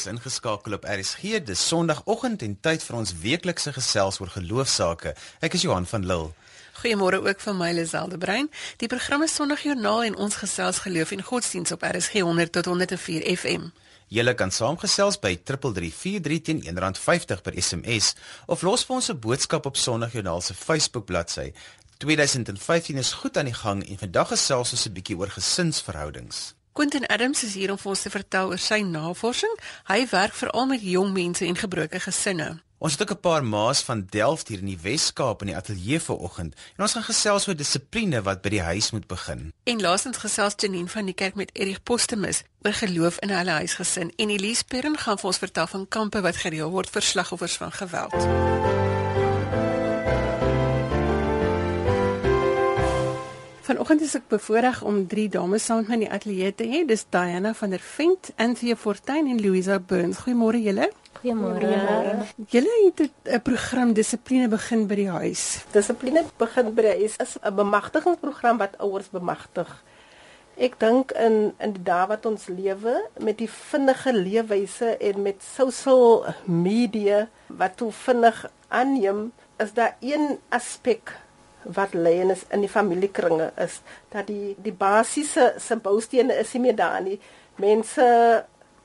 is ingeskakel op RSG. Dis Sondagoggend en tyd vir ons weeklikse gesels oor geloofsaake. Ek is Johan van Lille. Goeiemôre ook van my Liselde Brein. Die program is Sondagjoernaal en ons gesels geloof en godsdiens op RSG 100 tot 104 FM. Julle kan saamgesels by 3343 teen R1.50 per SMS of los vir ons 'n boodskap op Sondagjoernaal se Facebook bladsy. 2015 is goed aan die gang en vandag gesels ons 'n bietjie oor gesinsverhoudings. Quentin Adams is hier om vir ons te vertel oor sy navorsing. Hy werk veral met jong mense en gebroke gesinne. Ons het ook 'n paar ma's van Delft hier in die Wes-Kaap in die ateljee vanoggend en ons gaan gesels oor dissipline wat by die huis moet begin. En laasens gesels Janine van die kerk met Erich Postemus oor geloof in hulle huisgesin en Elise Perrin gaan vir ons vertel van kampe wat gereël word vir slagoffers van geweld. Vanoggend is ek bevoorreg om drie dames saam met my in die ateljee te hê. Dis Diana van der Vent, Anthea Fortuin en Louisa Burns. Goeiemôre julle. Goeiemôre. Julle het 'n program dissipline begin by die huis. Dissipline begin by die huis is 'n bemagtigingsprogram wat ouers bemagtig. Ek dink in in die dae wat ons lewe met die vinnige leefwyse en met social media wat toe vinnig aanneem, is daar een aspek wat lê in is in die familiekringe is dat die die basiese simboustene is nie meer daar nie. Mense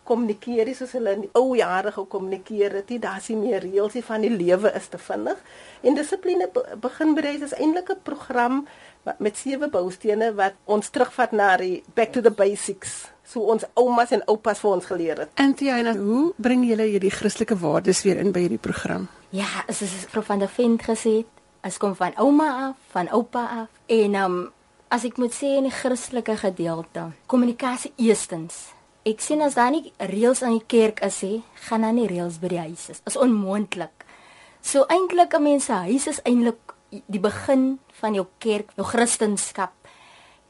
kommunikeer soos hulle in die ou jare gekommunikeer het. Daar is nie meer reëls nie van die lewe is te vinnig. En dissipline begin bereis is eintlik 'n program met sewe boustene wat ons terugvat na die back to the basics so ons oumas en oupas vir ons geleer het. En Tiana, hoe bring julle hierdie Christelike waardes weer in by hierdie program? Ja, is prof van der Vent gesê, As kom van ouma af, van oupa af. En um as ek moet sê in die Christelike gedeelte, kommunikasie eerstens. Ek sien as daar nie reëls aan die kerk is nie, gaan daar nie reëls by die huis is. Is onmoontlik. So eintlik 'n mens se huis is eintlik die begin van jou kerk, jou Christendom.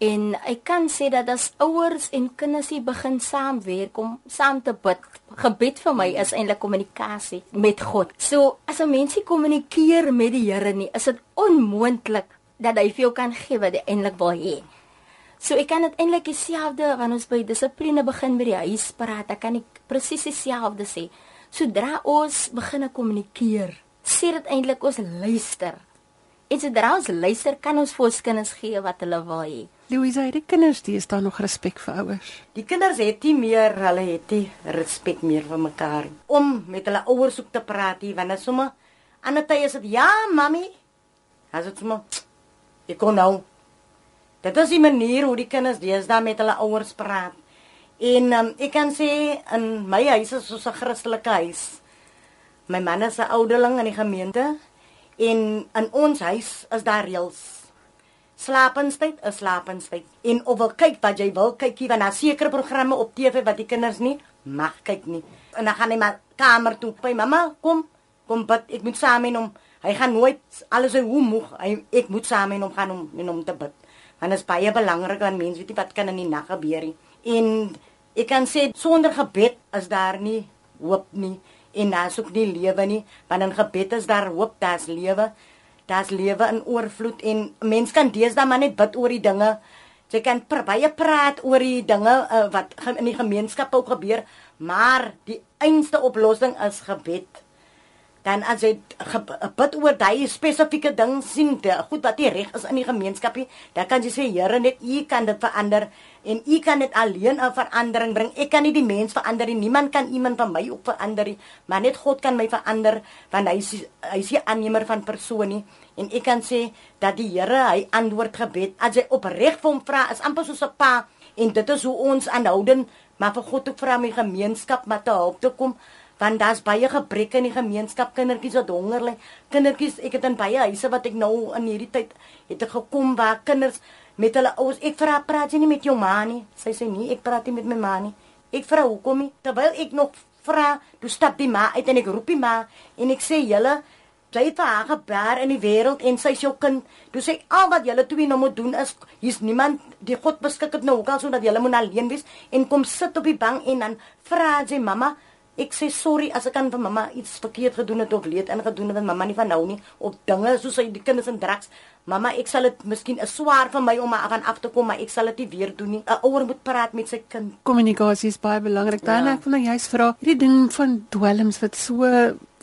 En ek kan sê dat as ouers en kinders hier begin saamwerk om saam te bid, gebed vir my is eintlik kommunikasie met God. So as 'n mensie kommunikeer met die Here nie, is dit onmoontlik dat hy vir jou kan gee wat hy eintlik wil hê. So ek kan dit eintlik dieselfde wanneer ons by dissipline begin by die huis praat, ek kan ek presies dieselfde sê. Sodra ons begin kommunikeer, sê dit eintlik ons luister. En sodra ons luister, kan ons vir ons kinders gee wat hulle wil hê. Louise, het die kinders dis daar nog respek vir ouers? Die kinders het nie meer, hulle het nie respek meer vir mekaar om met hulle ouers ook te praat nie, want somme ander tye is dit ja, mami. As dit somme ek kon nou. Dit is die manier hoe die kinders deesdae met hulle ouers praat. En um, ek kan sê in my huis is so 'n Christelike huis. My man is 'n ouderling in die gemeente en in ons huis is daar reëls Slapenstyd is slapenstyd. En of wil kyk wat jy wil kykie want daar sekere programme op TV wat die kinders nie mag kyk nie. En dan gaan hy maar kamer toe by mamma kom kom bid ek moet saam met hom. Hy gaan nooit alles hoe moeg. Hy ek moet saam met hom gaan om met hom te bid. Want dit is baie belangrik aan mense weet jy wat kan in die nag gebeur nie. En ek kan sê sonder gebed is daar nie hoop nie en daar's ook nie lewe nie. Want in gebed is daar hoop, daar's lewe daar's lewe in oorvloed en mens kan deesdae maar net bid oor die dinge. Jy kan baie praat oor die dinge uh, wat in die gemeenskap ook gebeur, maar die einste oplossing is gebed dan as jy bid oor daai spesifieke ding sien die goed wat nie reg is in die gemeenskap nie dan kan jy sê Here net u kan dit verander en u kan dit alleen 'n verandering bring. Ek kan nie die mens verander nie. Niemand kan iemand van my op verander nie. Maar net God kan my verander want hy is hy is die aannemer van persoon nie. En ek kan sê dat die Here hy antwoord gebed. As jy opreg vir hom vra is amper soos 'n pa. En dit is hoe ons aanhouden maar vir God ook vra my gemeenskap met te help te kom. Want daar's baie gebreke in die gemeenskap kindertjies wat honger lê kindertjies ek het in baie huise wat ek nou in hierdie tyd het ek gekom waar kinders met hulle ouers ek vra praat jy nie met jou ma nie? Sy sê nee ek praat nie met my ma nie. Ek vra hoekom nie? Terwyl ek nog vra toe stap die ma uit en ek roep die ma en ek sê julle jy het haar gebaar in die wêreld en sy is jou kind. Toe sê al wat julle twee nou moet doen is hier's niemand die God beskik het nou ook al sodat julle moet alleen wees en kom sit op die bank en dan vra sy mamma Ek sê sorry as ek aan vir mamma iets verkeerd gedoen het of leed ingedoen het met mamma nie van nou nie op dinge soos hy die kinders en drugs. Mamma, ek sal dit miskien 'n swaar vir my om maar aan af te kom, maar ek sal dit nie weer doen nie. 'n Ouer moet praat met sy kind. Kommunikasie is baie belangrik. Dan Ja. ek wil nou juist vra, hierdie ding van dwelms wat so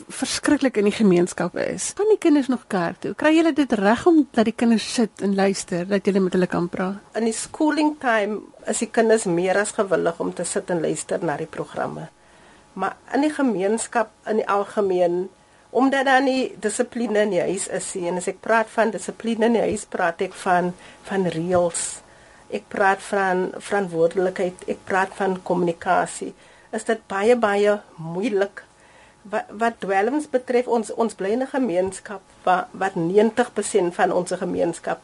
verskriklik in die gemeenskap is. Gaan die kinders nog kerk toe? Kry julle dit reg om dat die kinders sit en luister, dat julle met hulle kan praat? In die schooling time is die kinders meer as gewillig om te sit en luister na die programme. Maar in die gemeenskap in die algemeen omdat daar nie dissipline in die huis is nie en as ek praat van dissipline in die huis praat ek van van reëls. Ek praat van verantwoordelikheid, ek praat van kommunikasie. Is dit baie baie moeilik wat wat dwelms betref ons ons bly in 'n gemeenskap wat wat 90% van ons gemeenskap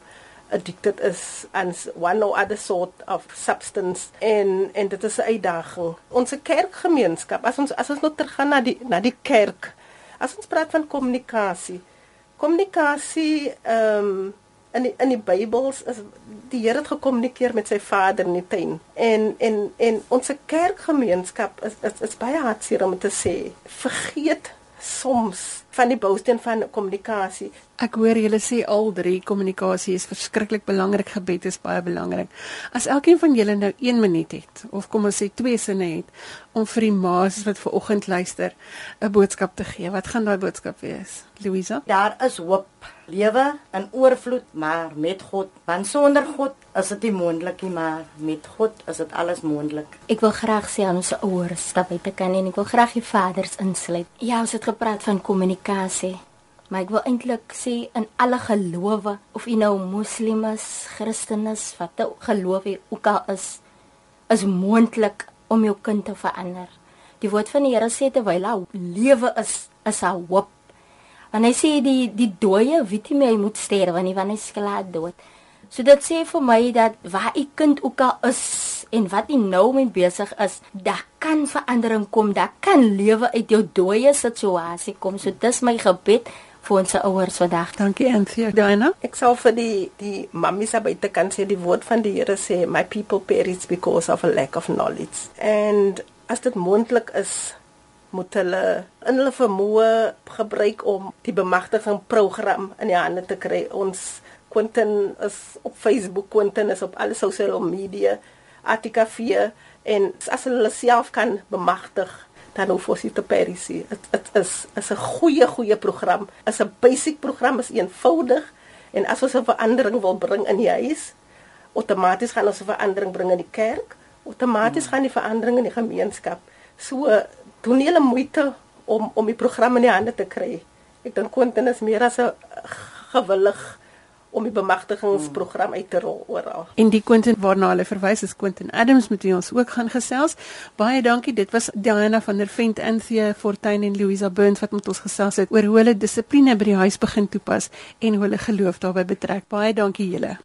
addicted is aan one or other sort of substance en en dit is 'n uitdaging. Ons kerkgemeenskap, as ons as ons nou teruggaan na die na die kerk. As ons praat van kommunikasie. Kommunikasie ehm um, in die, in die Bybels is die Here het gekommunikeer met sy Vader in die tuin. En en en ons kerkgemeenskap is is, is baie hartseer om te sê. Vergeet soms van die bousteen van kommunikasie. Ek hoor julle sê al drie kommunikasie is verskriklik belangrik, gebed is baie belangrik. As elkeen van julle nou 1 minuut het of kom ons sê 2 sinne het om vir die ma's wat ver oggend luister 'n boodskap te gee, wat gaan daai boodskap wees? Louisa? Daar is hoop. Lewe in oorvloed, maar met God. Want sonder God is dit nie moontlik nie, maar met God is dit alles moontlik. Ek wil graag sê aan ons ouers dat buite kan en ek wil graag die vaders insluit. Ja, ons het gepraat van kommunikasie. Maar ek wil eintlik sê in alle gelowe, of jy nou moslim is, Christen is, wat ook geloof jy ook al is, is moontlik om jou kind te verander. Die woord van die Here sê terwyl hy lewe is, is daar hoop. Want hy sê die die dooie weet nie meer hy moet sterwe nie, want hy is klaar dood. So dit sê vir my dat waar u kind ook al is en wat u nou mee besig is, daar kan verandering kom, daar kan lewe uit jou dooie situasie kom. So dis my gebed vir ons ouers vandag. Dankie Anthea. Diana? Ek sal vir die die mammies daar buite kan sê die woord van die Here sê my people perish because of a lack of knowledge. En as dit moontlik is moet hulle in hulle vermoë gebruik om die bemagtiging program in die hande te kry. Ons Quentin is op Facebook, Quentin is op alle sosiale media, ATKV en as hulle self kan bemagtig dan hoef ons nie te perisie. Dit dit is is 'n goeie goeie program. Is 'n basic program, is eenvoudig en as ons 'n verandering wil bring in die huis, outomaties gaan ons 'n verandering bring in die kerk, outomaties gaan die verandering in die gemeenskap. So doen hulle moeite om om die program in die hande te kry. Ek dink Quentin is meer as 'n gewillig om die bemagtigingsprogram uit te rol oral. En die Quentin waarna hulle verwys is Quentin Adams met wie ons ook gaan gesels. Baie dankie. Dit was Diana van der Vent, Anthea Fortuin en Louisa Burns wat met ons gesels het oor hoe hulle dissipline by die huis begin toepas en hoe hulle geloof daarbey betrek. Baie dankie julle.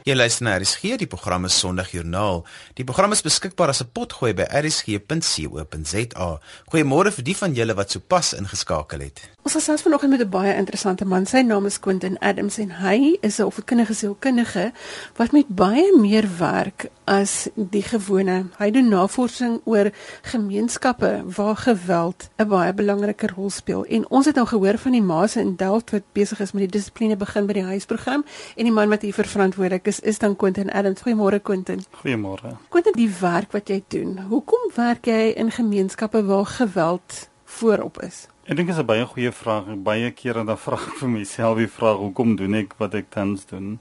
Jy luister na RSG, die program is Sondag Joernaal. Die program is beskikbaar as 'n potgooi by rsg.co.za. Goeiemôre vir die van julle wat sopas ingeskakel het. Ons gesels vanoggend met 'n baie interessante man. Sy naam is Quentin Adams en hy is 'n opvoedkundige sielkundige wat met baie meer werk as die gewone. Hy doen navorsing oor gemeenskappe waar geweld 'n baie belangrike rol speel. En ons het nou gehoor van die ma's in Delft wat besig is met die dissipline begin by die huisprogram en die man wat hier verantwoordelik is is dan Quentin Adams. Goeiemôre Quentin. Goeiemôre. Quentin, die werk wat jy doen. Hoekom werk jy in gemeenskappe waar geweld voorop is? Ek dink dit is 'n baie goeie vraag. Baie kere dan vra ek vir myself die vraag hoekom doen ek wat ek tans doen?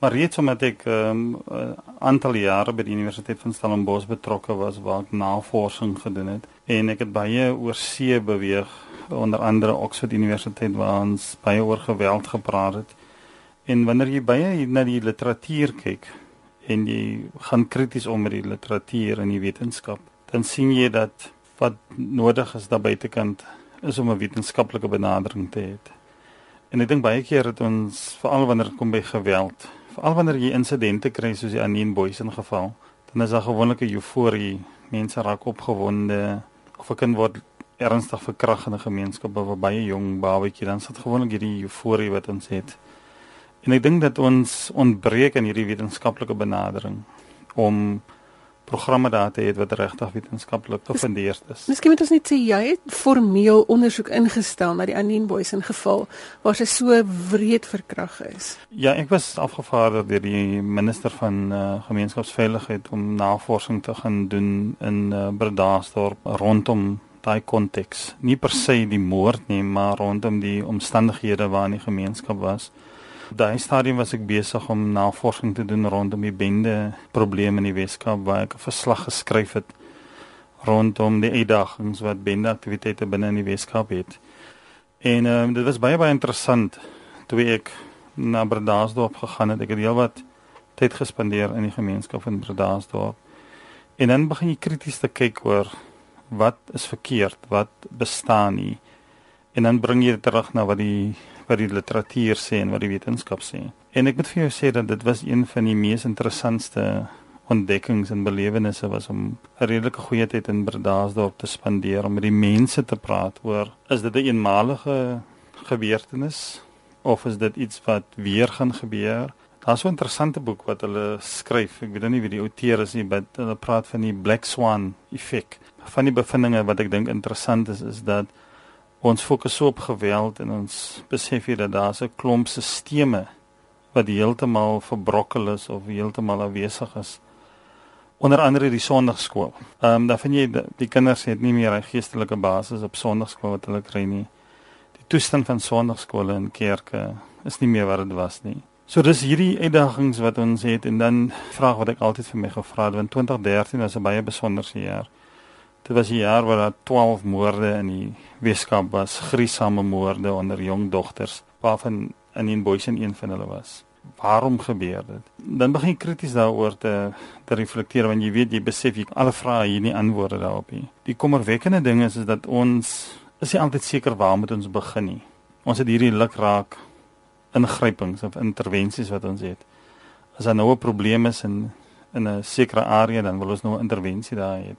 Maar reeds omdat ek 'n um, aantal jare by die Universiteit van Stellenbosch betrokke was waar ek navorsing gedoen het en ek het baie oor see beweeg, onder andere Oxford Universiteit waar ons baie oor geweld gepraat het. En wanneer jy baie na die literatuur kyk en jy gaan krities om met die literatuur en die wetenskap, dan sien jy dat wat nodig is daar buitekant is om 'n wetenskaplike benadering te hê. En ek dink baie keer het ons veral wanneer dit kom by geweld, veral wanneer jy insidente kry soos die Annie Boysen geval, dan is daar gewoonlik 'n euforie, mense raak opgewonde of 'n kind word ernstig verkragt in 'n gemeenskap waar baie jong babatjie dan sit gewoonlik hierdie euforie wat ons het. En ek dink dat ons ontbreek in hierdie wetenskaplike benadering om programme daar te hê wat regtig wetenskaplik gefundeerd is. Miskien moet ons net sê jy het formeel ondersoek ingestel na die Anine Boys in geval waar sy so wreed verkrag is. Ja, ek was afgevaardig deur die minister van uh, gemeenskapsveiligheid om navorsing te gaan doen in uh, Bredasdorp rondom daai konteks. Nie per se die moord nie, maar rondom die omstandighede waarin die gemeenskap was. Op daai stadium was ek besig om navorsing te doen rondom die bende probleme in die Weskaap waar ek 'n verslag geskryf het rondom die uitdagings wat bende aktiwiteite binne in die Weskaap het. En um, dit was baie baie interessant toe ek na Bredasdorp gegaan het. Ek het heelwat tyd gespandeer in die gemeenskap van Bredasdorp. En dan begin jy krities te kyk oor wat is verkeerd, wat bestaan nie. En dan bring jy dit terug na wat die wat die literatuur sê en wat die wetenskap sê. En ek moet vir jou sê dat dit was een van die mees interessantste ontdekkings en belewennisse was om 'n redelike goeie tyd in Bredasdorp te spandeer om met die mense te praat oor is dit 'n een eenmalige gebeurtenis of is dit iets wat weer gaan gebeur? Daar's so 'n interessante boek wat hulle skryf. Ek weet nou nie wie die outeur is nie, maar hulle praat van die Black Swan effek. Van die bevindinge wat ek dink interessant is is dat ons fokus so op geweld en ons besef hier dat daar 'n klomp stelsels wat heeltemal verbrokkel is of heeltemal afwesig is. Onder andere die sonndagskool. Ehm um, dan vind jy die, die kinders het nie meer 'n geestelike basis op sonndagskool wat hulle kry nie. Die toestand van sonndagskole en kerke is nie meer wat dit was nie. So dis hierdie uitdagings wat ons het en dan vraag wat ek altyd vir my gevra het want 2013 was 'n baie besonderse jaar. Dit was 'n jaar waar daar 12 moorde in die Weskaap was, gruisame moorde onder jong dogters, waarvan in een boys en een van hulle was. Waarom gebeur dit? Dan begin jy krities daaroor te te reflekteer want jy weet jy besef jy alle vrae hier nie antwoorde daarop nie. Die kommerwekkende ding is is dat ons is nie altyd seker waar moet ons begin nie. Ons het hierdie lukraak ingrypings of intervensies wat ons het. As daar nou 'n probleem is in in 'n sekere area dan wil ons nou 'n intervensie daar hê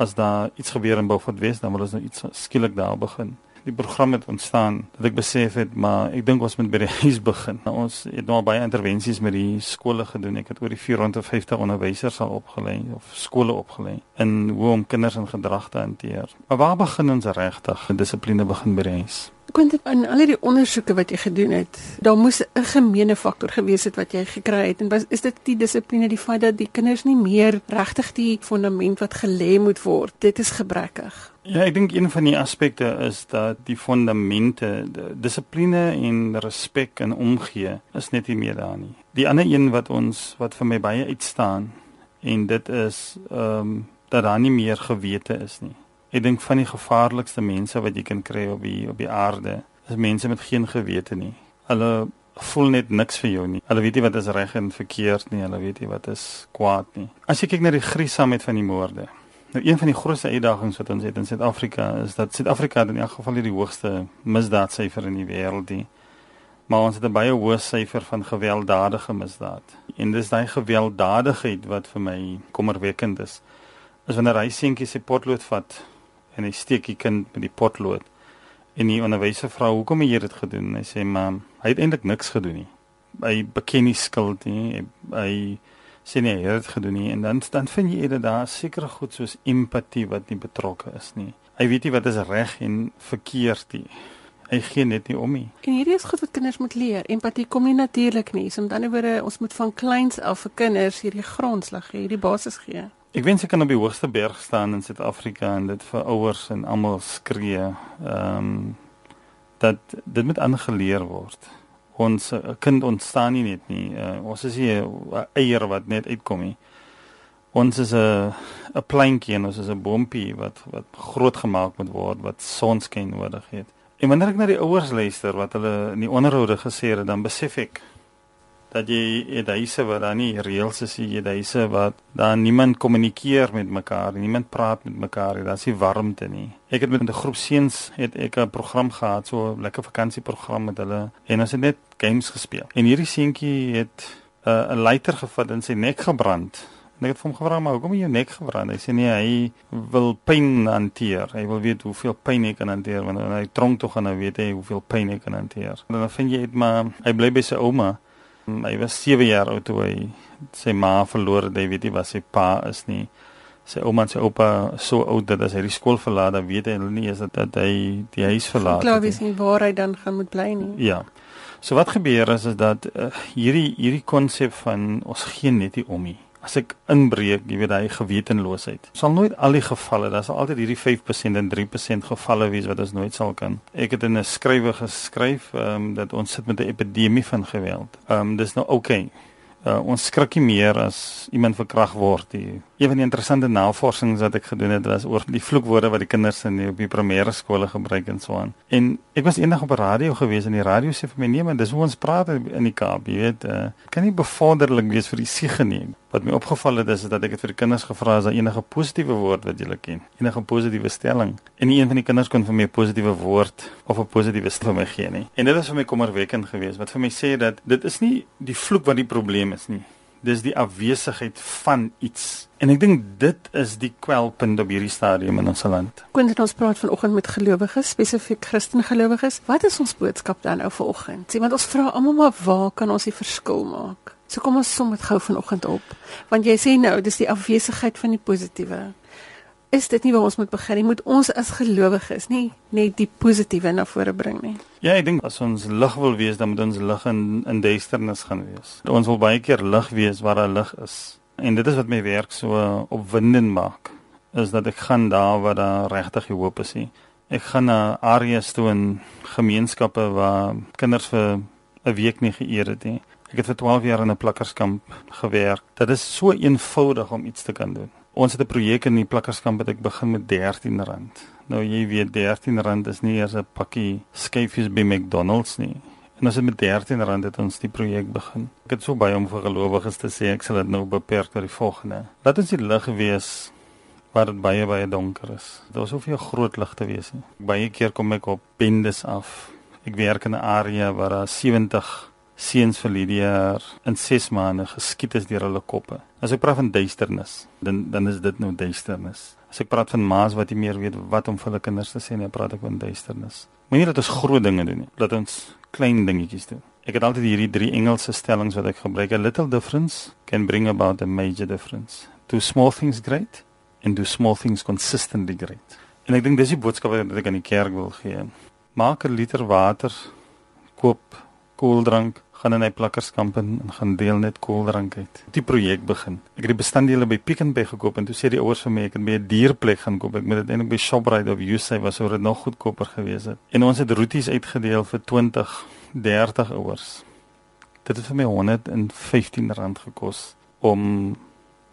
as daar iets gebeur in Beaufort West, dan wil ons nou iets skielik daar begin. Die program het ontstaan dat ek besef het, maar ek dink ons moet by die huis begin. Nou, ons het nou baie intervensies met die skole gedoen. Ek het oor die 450 onderwysers al opgelei of skole opgelei in hoe om kinders in gedrag te hanteer. Maar waar begin ons regtig? Dissipline begin by die huis. Dit in al die ondersoeke wat jy gedoen het, daar moes 'n gemeene faktor gewees het wat jy gekry het en was is dit die dissipline, die feit dat die kinders nie meer regtig die fondament wat gelê moet word, dit is gebrekkig. Ja, ek dink een van die aspekte is dat die fondamente, dissipline en respek en omgee is net nie meer daar nie. Die ander een wat ons wat vir my baie uitstaan en dit is ehm um, dat daar nie meer gewete is nie. Ek dink van die gevaarlikste mense wat jy kan kry op die op die aarde is mense met geen gewete nie. Hulle voel net niks vir jou nie. Hulle weet nie wat is reg en verkeerd nie. Hulle weet nie wat is kwaad nie. As jy kyk na die gruisamheid van die moorde. Nou een van die grootste uitdagings wat ons het in Suid-Afrika is dat Suid-Afrika in elk geval die hoogste misdaadsyfer in die wêreld het. Maar ons het 'n baie hoë syfer van gewelddadige misdaad. En dis daai gewelddadigheid wat vir my kommerwekkend is. As wanneer hy seentjie se potlood vat en hy steek die kind met die potlood. En die onderwyser vra hoekom jy dit gedoen? Hy sê maar hy het eintlik niks gedoen nie. Hy beken nie skuld nie. Hy, hy sê nie hy het dit gedoen nie en dan dan vind jy dit daar seker goed soos empatie wat nie betrokke is nie. Hy weet nie wat is reg en verkeerd nie. Hy gee net nie om nie. En hierdie is goed wat kinders moet leer. Empatie kom nie natuurlik nie. So met ander woorde, ons moet van kleins af vir kinders hierdie grondslag gee, hierdie basis gee. Ek wens ek kan op die hoogste berg staan in Suid-Afrika en dit vir ouers en almal skree. Ehm um, dat dit moet aangeleer word. Ons 'n kind ontstaan nie net nie. Uh, ons is hier 'n eier wat net uitkom nie. Ons is 'n 'n plantjie en ons is 'n boontjie wat wat groot gemaak moet word wat sonskyn nodig het. En wanneer ek na die ouers luister wat hulle in die onderhoude gesê het, dan besef ek dat jy het huise waar daar nie reëls is nie, jy het huise waar daar niemand kommunikeer met mekaar, niemand praat met mekaar daar's nie warmte nie. Ek het met 'n groep seuns het ek 'n program gehad, so 'n lekker vakansieprogram met hulle en ons het net games gespeel. En hierdie seentjie het 'n uh, lighter gevat en sy nek gebrand En ek het hom gevra maar hoekom het jou nek gebrand? Hy sê nee, hy wil pyn hanteer. Hy wil weet hoeveel pyn hy kan hanteer want hy tronk toe gaan weet hy hoeveel pyn hy kan hanteer. En dan vind jy dit maar hy bly by sy ouma. Hy was 7 jaar oud toe hy sy ma verloor het. Hy weet nie wat sy pa is nie. Sy ouma en sy oupa so oud dat as hy die skool verlaat, dan weet hy nie eens dat, dat hy die huis verlaat Klaar het nie. wees nie waar hy dan gaan moet bly nie. Ja. So wat gebeur is is dat uh, hierdie hierdie konsep van ons gee net nie om nie. As ek inbreek, jy weet hy gewetenloosheid. Sal nooit al die gevalle, daar sal altyd hierdie 5% en 3% gevalle wees wat ons nooit sal kan. Ek het in 'n skrywe geskryf ehm um, dat ons sit met 'n epidemie van geweld. Ehm um, dis nou oukei. Okay. Uh, ons skrik nie meer as iemand verkrag word. Die, een van die interessante navorsings wat ek gedoen het was oor die vloekwoorde wat die kinders in die, op die primêre skole gebruik en so aan. En ek was eendag op 'n radio gewees en die radio sê vir my nee, maar dis hoe ons praat in die Kaap, jy weet, uh, kan nie bevorderlik wees vir die siege nie. Wat my opgeval het is dat ek het vir die kinders gevra as daar enige positiewe woord wat julle ken, enige positiewe stelling. En nie een van die kinders kon vir my 'n positiewe woord of 'n positiewe stelling vir my gee nie. En dit is vir my kommerwekkend geweest wat vir my sê dat dit is nie die vloek wat die probleem is nie. Dis die afwesigheid van iets. En ek dink dit is die kwelpunt op hierdie stadium in ons land. Quentin ons praat vanoggend met gelowiges, spesifiek Christen gelowiges. Wat is ons boodskap dan nou vanoggend? Sê want ons vra almal maar waar kan ons die verskil maak? So kom ons som dit gou vanoggend op. Want jy sê nou, dis die afwesigheid van die positiewe. Is dit nie waar ons moet begin nie? Moet ons as gelowiges nie net die positiewe na vore bring nie? Ja, ek dink as ons lig wil wees, dan moet ons lig in in duisternis gaan wees. Ons wil baie keer lig wees waar daar lig is. En dit is wat my werk so opwindend maak, is dat ek gaan daar waar daar regtig hoop is. Nie. Ek gaan na areas toe in gemeenskappe waar kinders vir 'n week nie geëer het nie. Ek het vir 12 jaar in 'n plakkerskamp gewerk. Dit is so eenvoudig om iets te kan doen. Ons het 'n projek in die plakkerskamp wat ek begin met R13. Nou jy weet R13 is nie eers 'n pakkie skyfies by McDonald's nie. En ons het met R13 het ons die projek begin. Ek het so baie om vir gelowiges te sê, ek sal dit nou beperk tot die volgende. Laat ons die lig wees waar dit baie baie donker is. Daar was soveel groot ligte wees nie. Baie keer kom ek op bendes af. Ek werk in 'n area waar daar 70 seuns vir jaar in 6 maande geskiet is deur hulle koppe. As ek praat van duisternis, dan dan is dit nou duisternis. As ek praat van ma's wat nie meer weet wat om vir hulle kinders te sê nie, praat ek van duisternis. Moenie dat ons groot dinge doen nie, dat ons klein dingetjies doen. Ek het altyd hierdie drie Engelse stellings wat ek gebruik. A little difference can bring about a major difference. Do small things great and do small things consistently great. En ek dink dis die boodskap wat ek aan die kerk wil gee. Maak 'n liter water, koop koeldrank, gaan in hy plakkerskamp en gaan deel net koeldrank uit. Die projek begin. Ek het die bestanddele by Pick n Pay gekoop en toe sê die ouers vir my ek het by 'n dierplek gaan koop. Ek moet dit eintlik by Shoprite of Usave was sou dit nog goedkoper gewees het. En ons het roeties uitgedeel vir 20, 30 ouers. Dit het vir my R115 gekos om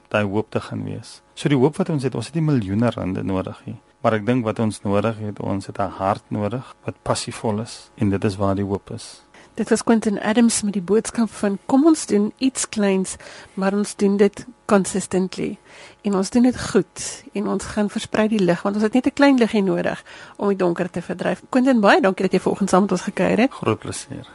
daai hoop te gaan wees. So die hoop wat ons het, ons het nie miljoene rande nodig nie. Maar ek dink wat ons nodig het, ons het 'n hart nodig wat passievol is en dit is waar die hoop is. Dit was Quentin Adams met die boodskap van kom ons doen iets kleins, maar ons doen dit consistently. En ons doen dit goed en ons gaan versprei die lig want ons het net 'n klein liggie nodig om die donker te verdryf. Quentin baie dankie dat jy vanoggend saam met ons gekuier het. Groot plesier.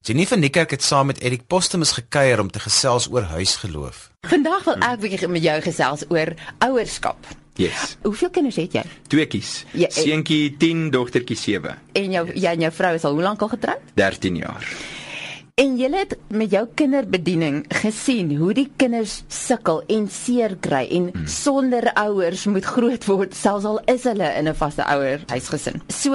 Jennifer Niekerk het saam met Erik Postumus gekuier om te gesels oor huisgeloof. Vandag wil ek bietjie met jou gesels oor ouerskap. Yes. Hoeveel kinders het jy? Tweeetjies. Ja, en- Seentjie 10, dogtertjie 7. En jou jy en jou vrou is al hoe lank al getroud? 13 jaar. En jy het met jou kinderbediening gesien hoe die kinders sukkel en seer kry en hmm. sonder ouers moet groot word selfs al is hulle in 'n vaste ouer huisgesin. So,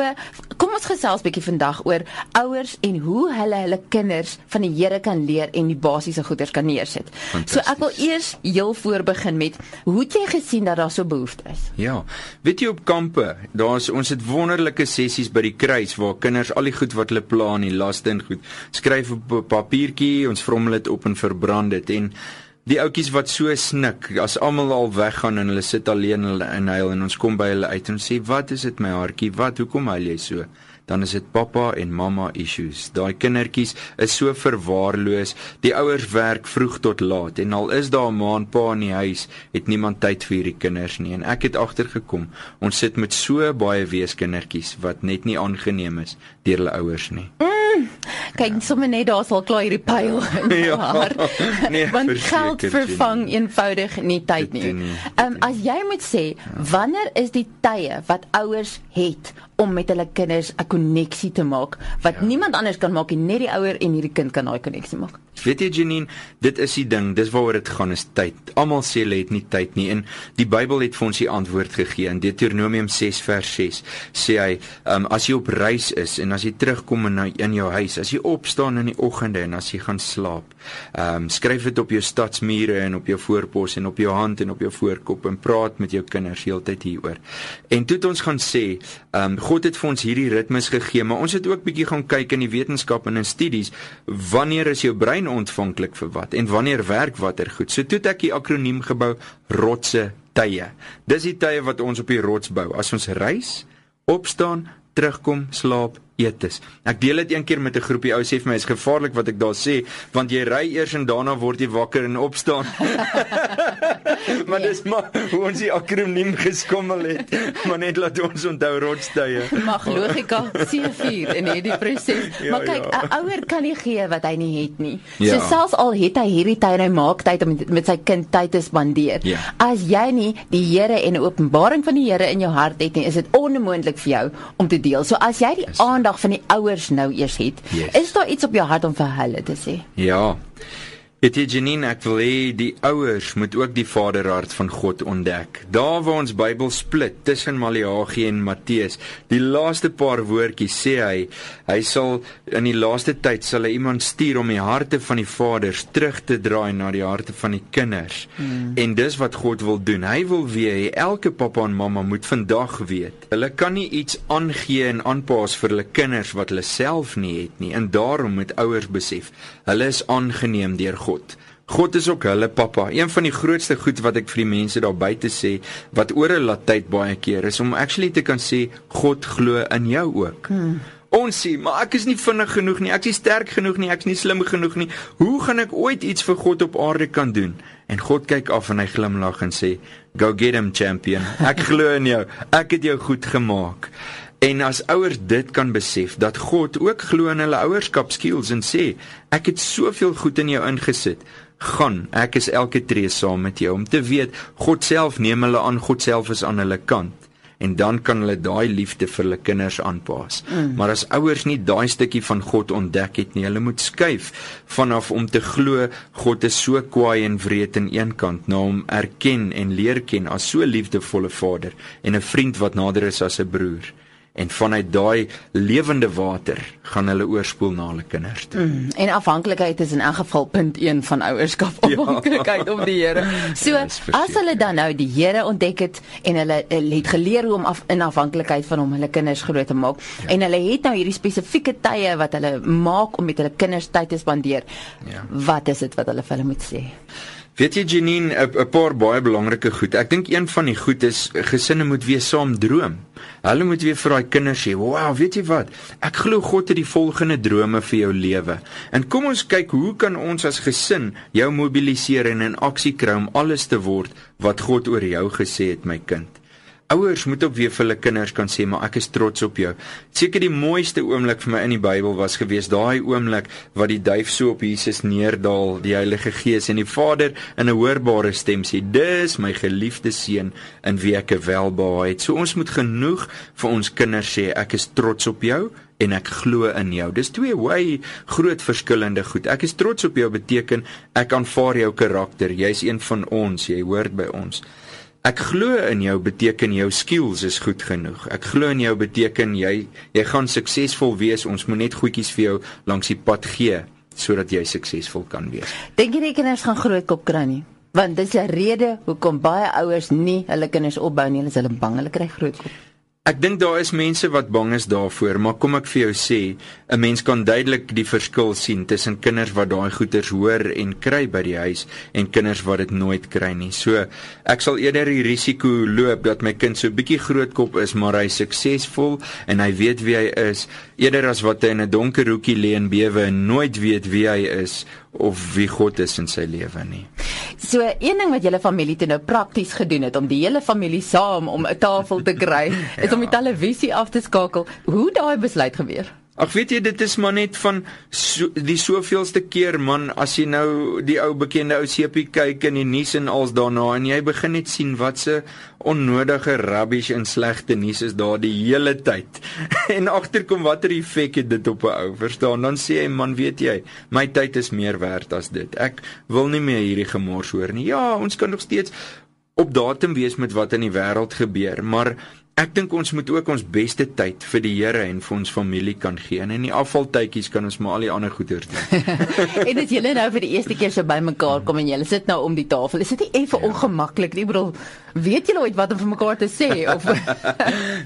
kom ons gesels bietjie vandag oor ouers en hoe hulle hulle kinders van die Here kan leer en die basiese goeders kan neersit. So ek wil eers heel voor begin met hoe het jy gesien dat daar so behoefte is? Ja. Weet jy op kampe, daar's ons het wonderlike sessies by die kruis waar kinders al die goed wat hulle plan, die laste en goed, skryf op 'n papiertjie, ons vrommel dit op en verbrand dit en die ouetjies wat so snik as almal al weggaan en hulle sit alleen hulle in huil en ons kom by hulle uit en sê wat is dit my hartjie wat hoekom huil jy so dan is dit pappa en mamma issues. Daai kindertjies is so verwaarloos. Die ouers werk vroeg tot laat en al is daar 'n ma en pa in die huis, het niemand tyd vir hierdie kinders nie. En ek het agtergekom, ons sit met so baie weeskindertjies wat net nie aangeneem is deur hulle ouers nie. Mm, Kyk, sommer net daar sal klaar hierdie pyl in Ja. haar. Nee, Want geld vervang Jenny. eenvoudig nie tyd nie. nie, Ehm um, as jy moet sê, wanneer is die tye wat ouers het om met hulle kinders 'n koneksie te maak wat ja. niemand anders kan maak nie, net die ouer en hierdie kind kan daai koneksie maak. Weet jy Janine, dit is die ding, dis waaroor dit gaan is tyd. Almal sê hulle het nie tyd nie en die Bybel het vir ons die antwoord gegee. In Deuteronomium 6 vers 6 sê hy, um, as jy op reis is en as jy terugkom in in jou huis, as jy opstaan in die oggende en as jy gaan slaap, um, skryf dit op jou stadsmure en op jou voorpos en op jou hand en op jou voorkop en praat met jou kinders heeltyd hieroor. En toe het ons gaan sê, um, God het vir ons hierdie ritmes gegee, maar ons het ook bietjie gaan kyk in die wetenskap en in studies, wanneer is jou brein ontvanklik vir wat en wanneer werk watter goed. So toe het ek die akroniem gebou rotse tye. Dis die tye wat ons op die rots bou. As ons reis, opstaan, terugkom, slaap, eet is. Ek deel dit een keer met 'n groepie ou sê vir my is gevaarlik wat ek daar sê, want jy ry eers en daarna word jy wakker en opstaan. maar dis maar hoe ons die akroniem geskommel het. Maar net laat ons onthou rotstye. Mag logika C4 in hierdie proses. Ja, maar kyk, 'n ja. ouer kan nie gee wat hy nie het nie. Ja. So selfs al het hy hierdie tyd en hy maak tyd om met, sy kind tyd te spandeer. Ja. As jy nie die Here en 'n openbaring van die Here in jou hart het nie, is dit onmoontlik vir jou om te deel. So as jy die Yes. Aandag van die ouers nou eers het, Yes. is daar iets op jou hart om vir hulle te sê? Ja. Weet jy Janine, ek wil hê die ouers moet ook die vaderhart van God ontdek. Daar waar ons Bybel split tussen Maleagi en Matteus, die laaste paar woordjies sê hy, hy sal in die laaste tyd sal hy iemand stuur om die harte van die vaders terug te draai na die harte van die kinders. Hmm. En dis wat God wil doen. Hy wil weer hê elke pappa en mamma moet vandag weet. Hulle kan nie iets aangee en aanpas vir hulle kinders wat hulle self nie het nie. En daarom moet ouers besef, hulle is aangeneem deur God. God is ook hulle pappa. Een van die grootste goed wat ek vir die mense daar buite sê, wat oor 'n laat tyd baie keer is om actually te kan sê God glo in jou ook. Hmm. Ons sê, maar ek is nie vinnig genoeg nie, ek is nie sterk genoeg nie, ek is nie slim genoeg nie. Hoe gaan ek ooit iets vir God op aarde kan doen? En God kyk af en hy glimlag en sê, "Go get him, champion. Ek glo in jou. Ek het jou goed gemaak." En as ouers dit kan besef dat God ook glo in hulle ouerskap skills en sê, "Ek het soveel goed in jou ingesit." gaan ek is elke tree saam met jou om te weet God self neem hulle aan God self is aan hulle kant en dan kan hulle daai liefde vir hulle kinders aanpas. Mm. Maar as ouers nie daai stukkie van God ontdek het nie, hulle moet skuif vanaf om te glo God is so kwaai en wreed aan een kant na hom erken en leer ken as so liefdevolle Vader en 'n vriend wat nader is as 'n broer. En vanuit daai lewende water gaan hulle oorspoel na hulle kinders toe. Mm, en afhanklikheid is in elk geval punt 1 van ouerskap, afhanklikheid ja. op die Here. So Ja, as hulle dan nou die Here ontdek het en hulle, hulle het geleer hoe om af, in afhanklikheid van hom hulle kinders groot te maak ja. en hulle het nou hierdie spesifieke tye wat hulle maak om met hulle kinders tyd te spandeer. Ja. Wat is dit wat hulle vir hulle moet sê? Weet jy Janine, 'n 'n paar baie belangrike goed. Ek dink een van die goed is gesinne moet weer saam droom. Hulle moet weer vir daai kinders sê, "Wow, weet jy wat? Ek glo God het die volgende drome vir jou lewe." En kom ons kyk hoe kan ons as gesin jou mobiliseer en in aksie kry om alles te word wat God oor jou gesê het, my kind. Ouers moet ook weer vir hulle kinders kan sê, maar ek is trots op jou. Seker die mooiste oomblik vir my in die Bybel was gewees daai oomblik wat die duif so op Jesus neerdal, die Heilige Gees en die Vader in 'n hoorbare stem sê: "Dis my geliefde seun in wie ek welbehae het." So ons moet genoeg vir ons kinders sê, "Ek is trots op jou." en ek glo in jou. Dis twee way groot verskillende goed. Ek is trots op jou beteken ek aanvaar jou karakter. Jy's een van ons, jy hoort by ons. Ek glo in jou beteken jou skills is goed genoeg. Ek glo in jou beteken jy jy gaan suksesvol wees. Ons moet net goedjies vir jou langs die pad gee sodat jy suksesvol kan wees. Dink jy die kinders gaan groot kop kry nie? Want dis 'n rede hoekom baie ouers nie hulle kinders opbou nie, hulle is hulle bang hulle kry groot kop. Ek dink daar is mense wat bang is daarvoor, maar kom ek vir jou sê, 'n mens kan duidelik die verskil sien tussen kinders wat daai goeters hoor en kry by die huis en kinders wat dit nooit kry nie. So, ek sal eerder die risiko loop dat my kind so bietjie grootkop is, maar hy suksesvol en hy weet wie hy is, eerder as wat hy in 'n donker hoekie lê en bewe en nooit weet wie hy is of wie God is in sy lewe nie. So een ding wat julle familie toe nou prakties gedoen het om die hele familie saam om 'n tafel te kry, is Ja. om die televisie af te skakel. Hoe daai besluit gebeur? Ag weet jy dit is maar net van so, die soveelste keer man as jy nou die ou bekende ou sepie kyk in die nuus en als daarna en jy begin net sien wat se onnodige rubbish en slegte nuus is daar die hele tyd. en agterkom watter effek het dit op 'n ou? Verstaan? Dan sê hy man, weet jy, my tyd is meer werd as dit. Ek wil nie meer hierdie gemors hoor nie. Ja, ons kan nog steeds op datum wees met wat in die wêreld gebeur, maar Ek dink ons moet ook ons beste tyd vir die Here en vir ons familie kan gee. En in die afvaltydjies kan ons maar al die ander goeders doen. en dit julle nou vir die eerste keer so bymekaar kom en julle sit nou om die tafel. Is dit nie effe ja. ongemaklik nie? Ek bedoel, weet julle ooit wat om vir mekaar te sê of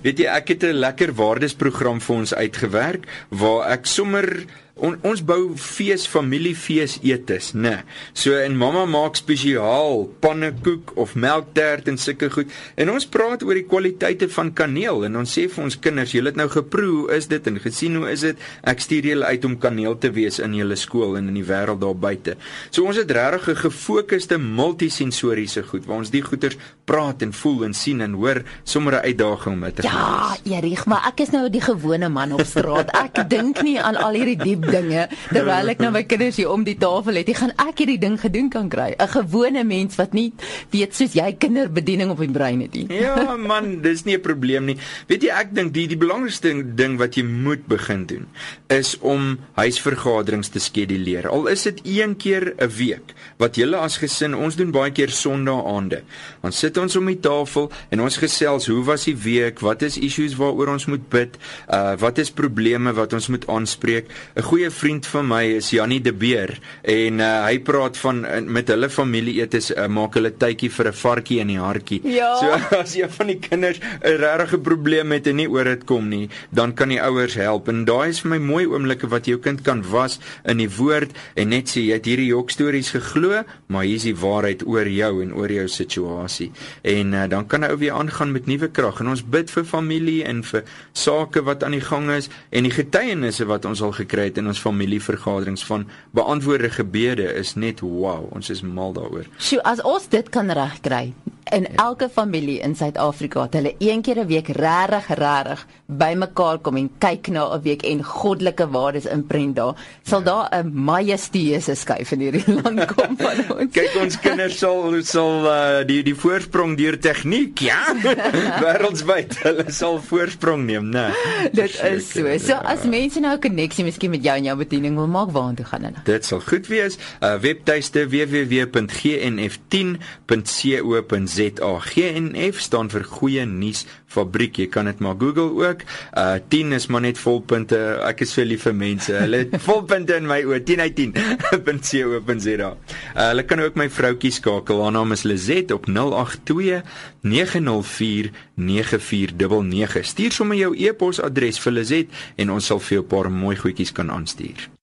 Weet jy, ek het 'n lekker waardesprogram vir ons uitgewerk waar ek sommer On, ons bou fees familiefees etes, né? Nee. So en mamma maak spesiaal pannekoek of melktert en sulke goed. En ons praat oor die kwaliteite van kaneel en ons sê vir ons kinders, julle het nou geproe, is dit en gesien hoe is dit? Ek stuur julle uit om kaneel te wees in julle skool en in die wêreld daar buite. So ons het regtig 'n gefokusde multisensoriese goed waar ons die goeters praat en voel en sien en hoor sommer 'n uitdaging om te Ja, Erig, maar ek is nou die gewone man op straat. Ek dink nie aan al hierdie diep dinge terwyl ek nou my kinders hier om die tafel het. Ek gaan ek hierdie ding gedoen kan kry. 'n Gewone mens wat nie weet soos jy kinderbediening op die brein het nie. Ja man, dis nie 'n probleem nie. Weet jy ek dink die die belangrikste ding wat jy moet begin doen is om huisvergaderings te skeduleer. Al is dit een keer 'n week wat julle as gesin, ons doen baie keer Sondagaande. Ons sit ons om die tafel en ons gesels, hoe was die week? Wat is issues waaroor ons moet bid? Uh wat is probleme wat ons moet aanspreek? 'n goeie vriend van my is Jannie De Beer en uh, hy praat van uh, met hulle familie eet is uh, maak hulle tydjie vir 'n varkie in die hartjie. Ja. So as jy van die kinders 'n regte probleem het en nie oor dit kom nie, dan kan die ouers help. En daai is vir my mooi oomblikke wat jou kind kan was in die woord en net sê jy het hierdie jok stories geglo, maar hier is die waarheid oor jou en oor jou situasie. En uh, dan kan hy ou weer aangaan met nuwe krag. En ons bid vir familie en vir sake wat aan die gang is en die getuienisse wat ons al gekry het in ons familievergaderings van beantwoorde gebede is net wow, ons is mal daaroor. Sjoe, as ons dit kan regkry, in elke familie in Suid-Afrika het hulle een keer 'n week regtig regtig bymekaar kom en kyk na 'n week en goddelike waardes inprent daar. Sal daar 'n majestueuse skuif in hierdie land kom van ons? Kyk ons kinders sal sal uh, die die voorsprong deur tegniek ja? Wêreldwyd hulle sal voorsprong neem nê dit is so. So as mense nou 'n koneksie miskien met jou en jou bediening wil maak waartoe gaan hulle? Dit sal goed wees. Uh, webtuiste www.gnf10.co.za ZA. GNF staan vir Goeie Nuus Fabriek. Jy kan dit maar Google ook. Uh 10 is maar net volpunte. Ek is vir liewe mense. Hulle volpunte in my oë. 10 uit 10.co.za. Uh hulle kan ook my vroutjie skakel. Haar naam is Lizet op 082 904 9499. Stuur sommer jou e-posadres vir Lizet en ons sal vir jou 'n paar mooi goedjies kan aanstuur.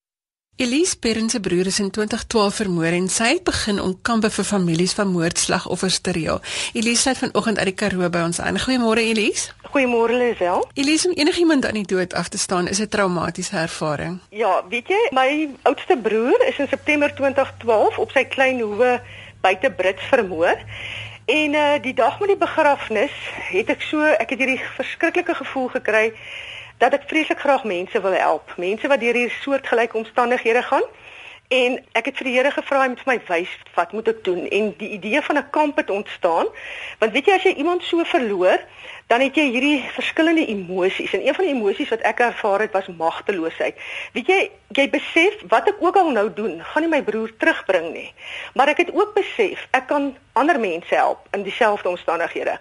Elise Perrin se broer is in 2012 vermoor en sy het begin om kampe vir families van moordslagoffers te reël. Elise het vanoggend uit die Karoo by ons aan. Goeiemôre Elise. Goeiemôre Lisel. Elise, om enigiemand aan die dood af te staan is 'n traumatiese ervaring. Ja, weet jy, my oudste broer is in September 2012 op sy klein hoewe buite Brits vermoor. En uh die dag met die begrafnis het ek so, ek het hierdie verskriklike gevoel gekry dat ek vreeslik graag mense wil help, mense wat deur hierdie soortgelyke omstandighede gaan. En ek het vir die Here gevra om my wys wat moet ek doen en die idee van 'n kamp het ontstaan. Want weet jy as jy iemand so verloor, dan het jy hierdie verskillende emosies en een van die emosies wat ek ervaar het was magteloosheid. Weet jy, jy besef wat ek ook al nou doen, gaan nie my broer terugbring nie. Maar ek het ook besef ek kan ander mense help in dieselfde omstandighede.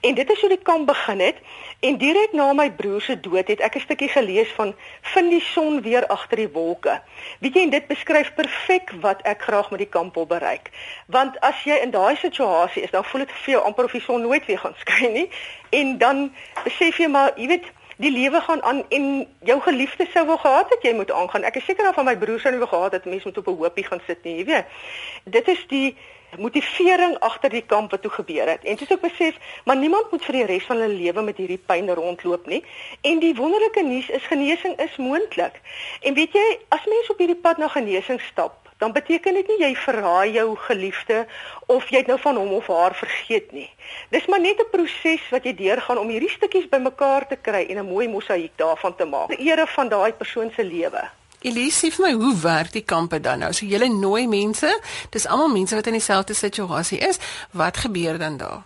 En dit is hoe die kamp begin het en direk na my broer se dood het ek 'n stukkie gelees van vind die son weer agter die wolke. Weet jy en dit beskryf perfek wat ek graag met die kamp wil bereik. Want as jy in daai situasie is, dan voel dit vir jou amper of die son nooit weer gaan skyn nie en dan besef jy maar, jy weet Die lewe gaan aan en jou geliefde sou wou gehad het jy moet aangaan. Ek is seker dan van my broer sou nie wou gehad het mense moet op 'n hoopie gaan sit nie, jy weet. Dit is die motivering agter die kamp wat toe gebeur het. En soos ek besef, maar niemand moet vir die res van hulle lewe met hierdie pyn rondloop nie. En die wonderlike nuus is genesing is moontlik. En weet jy, as mens op hierdie pad na genesing stap, dan beteken dit nie jy verraai jou geliefde of jy het nou van hom of haar vergeet nie. Dis maar net 'n proses wat jy deurgaan om hierdie stukkies bymekaar te kry en 'n mooi mosaïek daarvan te maak. Die ere van daai persoon se lewe. Elise, vir my, hoe werk die kampe dan nou? So julle nooi mense, dis almal mense wat in dieselfde situasie is. Wat gebeur dan daar?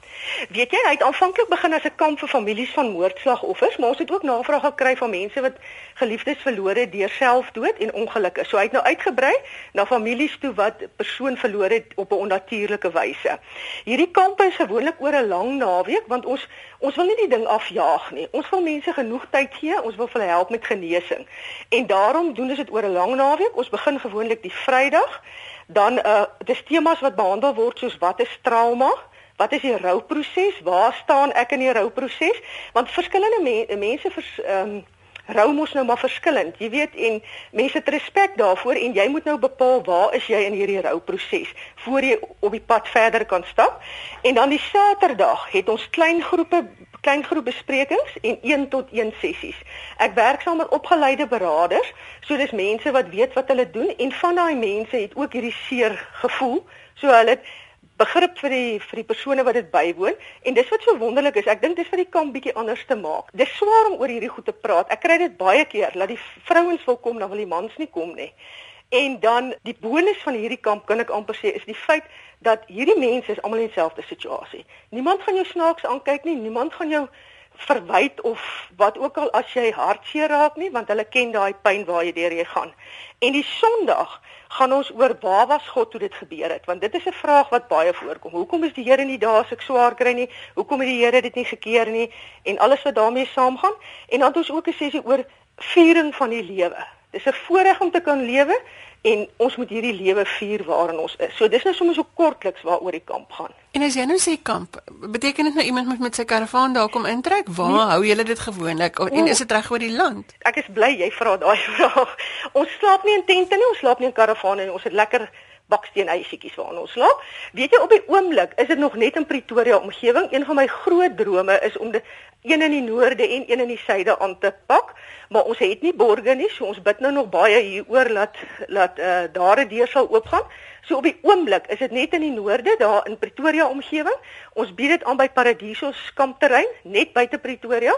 Weet jy, hy het aanvanklik begin as 'n kamp vir families van moordslagoffers, maar ons het ook navraag gekry van mense wat geliefdes verloor het deur selfdood en ongelukke. So hy het nou uitgebrei na families toe wat persoon verloor het op 'n onnatuurlike wyse. Hierdie kampe is gewoonlik oor 'n lang naweek want ons ons wil nie die ding afjaag nie. Ons wil mense genoeg tyd gee, ons wil hulle help met genesing. En daarom doen ons dit oor 'n lang naweek. Ons begin gewoonlik die Vrydag. Dan uh dis temas wat behandel word soos wat is trauma? Wat is die rouproses? Waar staan ek in die rouproses? Want verskillende me mense vers ehm um, rou mos nou maar verskillend. Jy weet en mense het respek daarvoor en jy moet nou bepaal waar is jy in hierdie rouproses voor jy op die pad verder kan stap. En dan die Saterdag het ons klein groepe klein groep besprekings en 1 tot 1 sessies. Ek werk saam met opgeleide beraders, so dis mense wat weet wat hulle doen en van daai mense het ook hierdie seer gevoel, so hulle begrip vir die vir die persone wat dit bywoon en dis wat so wonderlik is. Ek dink dis wat die kamp bietjie anders te maak. Dis swaar om oor hierdie goed te praat. Ek kry dit baie keer dat die vrouens wil kom, dan wil die mans nie kom nie. En dan die bonus van hierdie kamp kan ek amper sê is die feit dat hierdie mense is almal in dieselfde situasie. Niemand gaan jou snaaks aankyk nie, niemand gaan jou verwyd of wat ook al as jy hartseer raak nie, want hulle ken daai pyn waar jy deur jy gaan. En die Sondag gaan ons oor waar was God toe dit gebeur het, want dit is 'n vraag wat baie voorkom. Hoekom is die Here nie daar as ek swaar kry nie? Hoekom het die Here dit nie gekeer nie? En alles wat daarmee saamgaan. En dan het ons ook 'n sessie oor viering van die lewe. Dis 'n voorreg om te kan lewe en ons moet hierdie lewe vier waarin ons is. So dis nou sommer so kortliks waaroor die kamp gaan. En as jy nou sê kamp, beteken dit nou iemand moet met sy karavaan daar kom intrek? Waar nee. hou julle dit gewoonlik? En is dit reg oor die land? Ek is bly jy vra daai vraag. Ons slaap nie in tente nie, ons slaap nie in karavane nie. Ons het lekker baksteenhuisietjies waarin ons slaap. Weet jy op die oomblik is dit nog net in Pretoria omgewing. Een van my groot drome is om dit een in die noorde en een in die suide aan te pak, maar ons het nie borge nie, so ons bid nou nog baie hieroor dat dat uh, daar 'n deur sal oopgaan. So op die oomblik is dit net in die noorde, daar in Pretoria omgewing. Ons bied dit aan by Paradiso kampterrein net buite Pretoria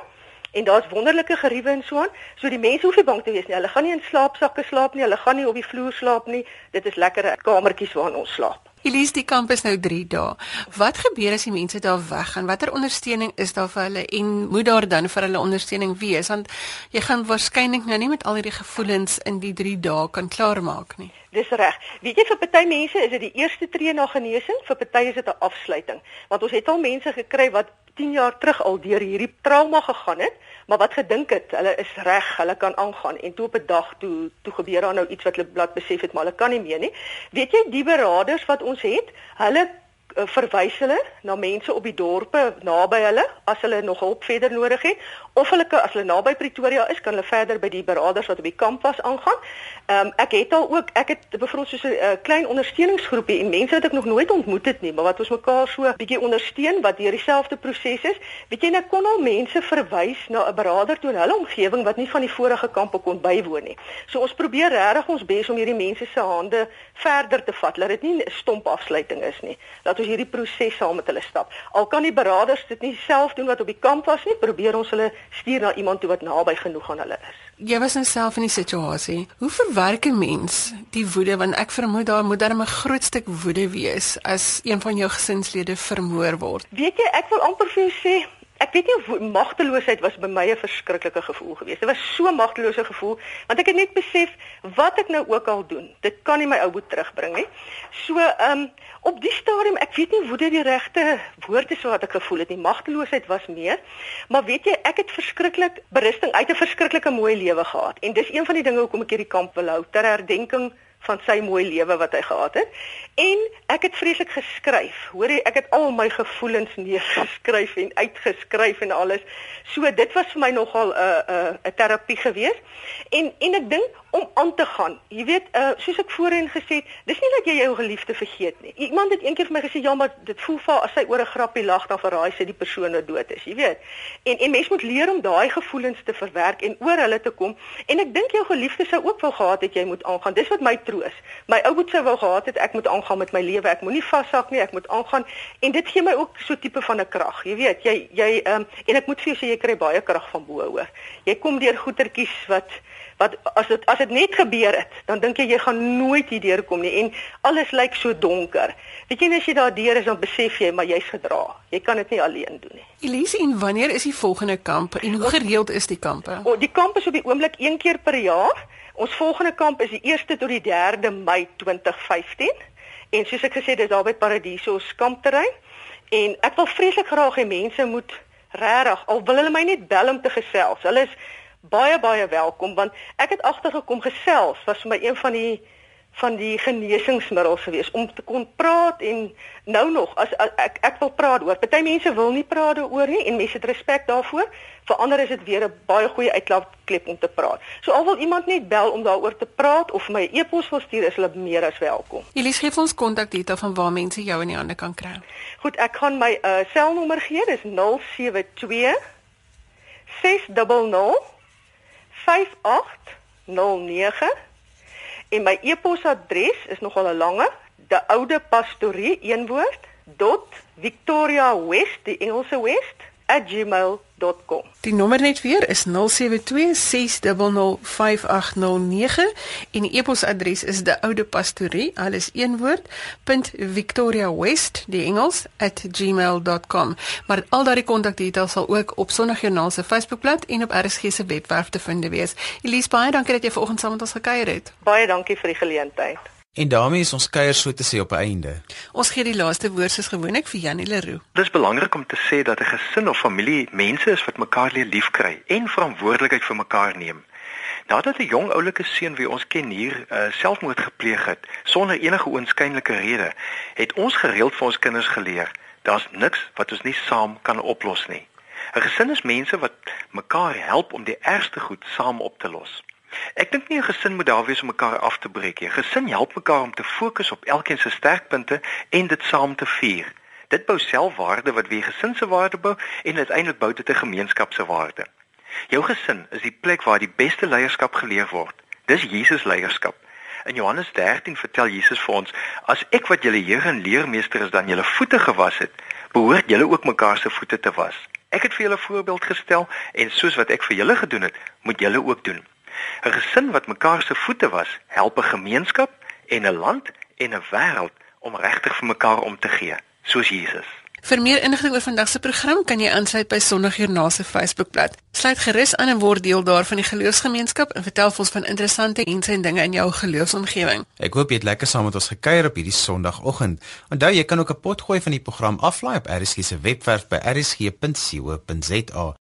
en daar's wonderlike geriewe en so aan. So die mense hoef nie bang te wees nie. Hulle gaan nie in slaapsakke slaap nie. Hulle gaan nie op die vloer slaap nie. Dit is lekker kamertjies waarin ons slaap. Elise, die kamp is nou 3 dae. Wat gebeur as die mense daar weggaan? Watter ondersteuning is daar vir hulle en moet daar dan vir hulle ondersteuning wees? Want jy gaan waarskynlik nou nie met al hierdie gevoelens in die 3 dae kan klaarmaak nie. Dis reg. Weet jy vir party mense is dit die eerste tree na genesing, vir party is dit 'n afsluiting. Want ons het al mense gekry wat 10 jaar terug al deur hierdie trauma gegaan het, maar wat gedink het, hulle is reg, hulle kan aangaan en toe op 'n dag toe toe gebeur daar nou iets wat hulle blad besef het, maar hulle kan nie meer nie. Weet jy die beraders wat ons het, hulle verwys hulle na mense op die dorpe naby hulle as hulle nog hulp verder nodig het of hulle as hulle naby Pretoria is kan hulle verder by die beraders wat op die kamp was aangaan. Ehm um, ek het al ook ek het bevroeg so 'n uh, klein ondersteuningsgroepie en mense wat ek nog nooit ontmoet het nie, maar wat ons mekaar so bietjie ondersteun wat deur dieselfde proses is. Weet jy net kon al mense verwys na 'n berader toe in hulle omgewing wat nie van die vorige kampe kon bywoon nie. So ons probeer regtig ons bes om hierdie mense se hande verder te vat. Laat dit nie 'n stomp afsluiting is nie. Laat ons hierdie proses saam met hulle stap. Al kan die beraders dit nie self doen wat op die kamp was nie, probeer ons hulle stuur na iemand toe wat naby genoeg aan hulle is. Jy was nou self in die situasie. Hoe verwerk 'n mens die woede want ek vermoed daar moet daar 'n groot stuk woede wees as een van jou gesinslede vermoor word. Weet jy, ek wil amper vir jou sê ek weet nie magteloosheid was by my 'n verskriklike gevoel geweest. Dit was so magtelose gevoel want ek het net besef wat ek nou ook al doen, dit kan nie my ou boet terugbring nie. So, ehm um, op die stadium, ek weet nie hoe dit die regte woord is wat ek gevoel het nie. Magteloosheid was meer. Maar weet jy, ek het verskriklik berusting uit 'n verskriklike mooi lewe gehad. En dis een van die dinge hoekom ek hierdie kamp wil hou ter herdenking van sy mooi lewe wat hy gehad het. En ek het vreeslik geskryf. Hoor jy, ek het al my gevoelens neergeskryf en uitgeskryf en alles. So dit was vir my nogal 'n uh, 'n uh, 'n terapie geweest. En en ek dink om aan te gaan. Jy weet, uh, soos ek voorheen gesê het, dis nie dat jy jou geliefde vergeet nie. Iemand het eendag vir my gesê, "Ja, maar dit voel vir as sy oor 'n grappie lag dan verraai sy die persoon wat dood is." Jy weet. En en mens moet leer om daai gevoelens te verwerk en oor hulle te kom. En ek dink jou geliefde sou ook wou gehad het jy moet aangaan. Dis wat my troos. My ou boet sou wou gehad het ek moet aangaan met my lewe. Ek moenie vashak nie, ek moet aangaan en dit gee my ook so tipe van 'n krag. Jy weet, jy jy ehm um, en ek moet vir jou sê jy kry baie krag van bo hoor. Jy kom deur goetertjies wat wat as dit as dit net gebeur het, dan dink jy jy gaan nooit hier deurkom nie en alles lyk so donker. Weet jy as jy daar deur is dan besef jy maar jy's gedra. Jy kan dit nie alleen doen nie. Elise, en wanneer is die volgende kamp en hoe gereeld is die kampe? O, die kamp is op die oomblik een keer per jaar. Ons volgende kamp is die 1ste tot die 3de Mei 2015. En soos ek gesê het, dis daar by Paradiso skampterrein. En ek wil vreeslik graag hê mense moet regtig al wil hulle my net bel om te gesels. Hulle is baie baie welkom want ek het agtergekom gesels was vir my een van die van die genesingsmiddels gewees om te kon praat en nou nog as, as ek ek wil praat oor. Party mense wil nie praat oor nie en mense het respek daarvoor. Vir ander is dit weer 'n baie goeie uitlaatklep om te praat. So al wil iemand net bel om daaroor te praat of my e-pos wil stuur, is hulle meer as welkom. Elise gee ons kontakdetail van waar mense jou in die hande kan kry. Goed, ek gaan my uh, selnommer gee. Dis 072 600 5809 en my e-posadres is nogal 'n lange, de oude pastorie een woord dot Victoria West die Engelse West @gmail.com. Die nommer net weer is 0726005809 en die e-posadres is de oude pastorie alles een woord .victoriawest die Engels @gmail.com. Maar al daardie kontakdetails sal ook op Sondagjoernaal se Facebookblad en op RSG se webwerf te vind wees. Elise baie dankie dat jy vanoggend saam met ons gekuier het. Baie dankie vir die geleentheid. En daarmee is ons kuier so te sê op 'n einde. Ons gee die laaste woord soos gewoonlik vir Janie Leroux. Dis belangrik om te sê dat 'n gesin of familie mense is wat mekaar leer liefkry en verantwoordelikheid vir mekaar neem. Nadat 'n jong oulike seun wie ons ken hier uh, selfmoord gepleeg het sonder enige oënskynlike rede, het ons gereeld vir ons kinders geleer: daar's niks wat ons nie saam kan oplos nie. 'n Gesin is mense wat mekaar help om die ergste goed saam op te los. Ek dink nie 'n gesin moet daar wees om mekaar af te breek nie. Gesin help mekaar om te fokus op elkeen se sterkpunte en dit saam te vier. Dit bou selfwaarde wat wie gesin se waarde bou en uiteindelik bou dit 'n gemeenskap se waarde. Jou gesin is die plek waar die beste leierskap geleer word. Dis Jesus leierskap. In Johannes 13 vertel Jesus vir ons: "As ek wat julle Here en leermeester is dan julle voete gewas het, behoort julle ook mekaar se voete te was." Ek het vir julle voorbeeld gestel en soos wat ek vir julle gedoen het, moet julle ook doen. 'n Gesin wat mekaar se voete was, help 'n gemeenskap en 'n land en 'n wêreld om regtig vir mekaar om te gee, soos Jesus. Vir meer inligting oor vandag se program kan jy aansluit by Sondagjoernaal se Facebookblad. Sluit gerus aan en word deel daarvan die geloofsgemeenskap en vertel ons van interessante en sien dinge in jou geloofsomgewing. Ek hoop jy het lekker saam met ons gekuier op hierdie Sondagoggend. Onthou jy kan ook 'n pot gooi van die program aflaai op RSG se webwerf by rsg.co.za.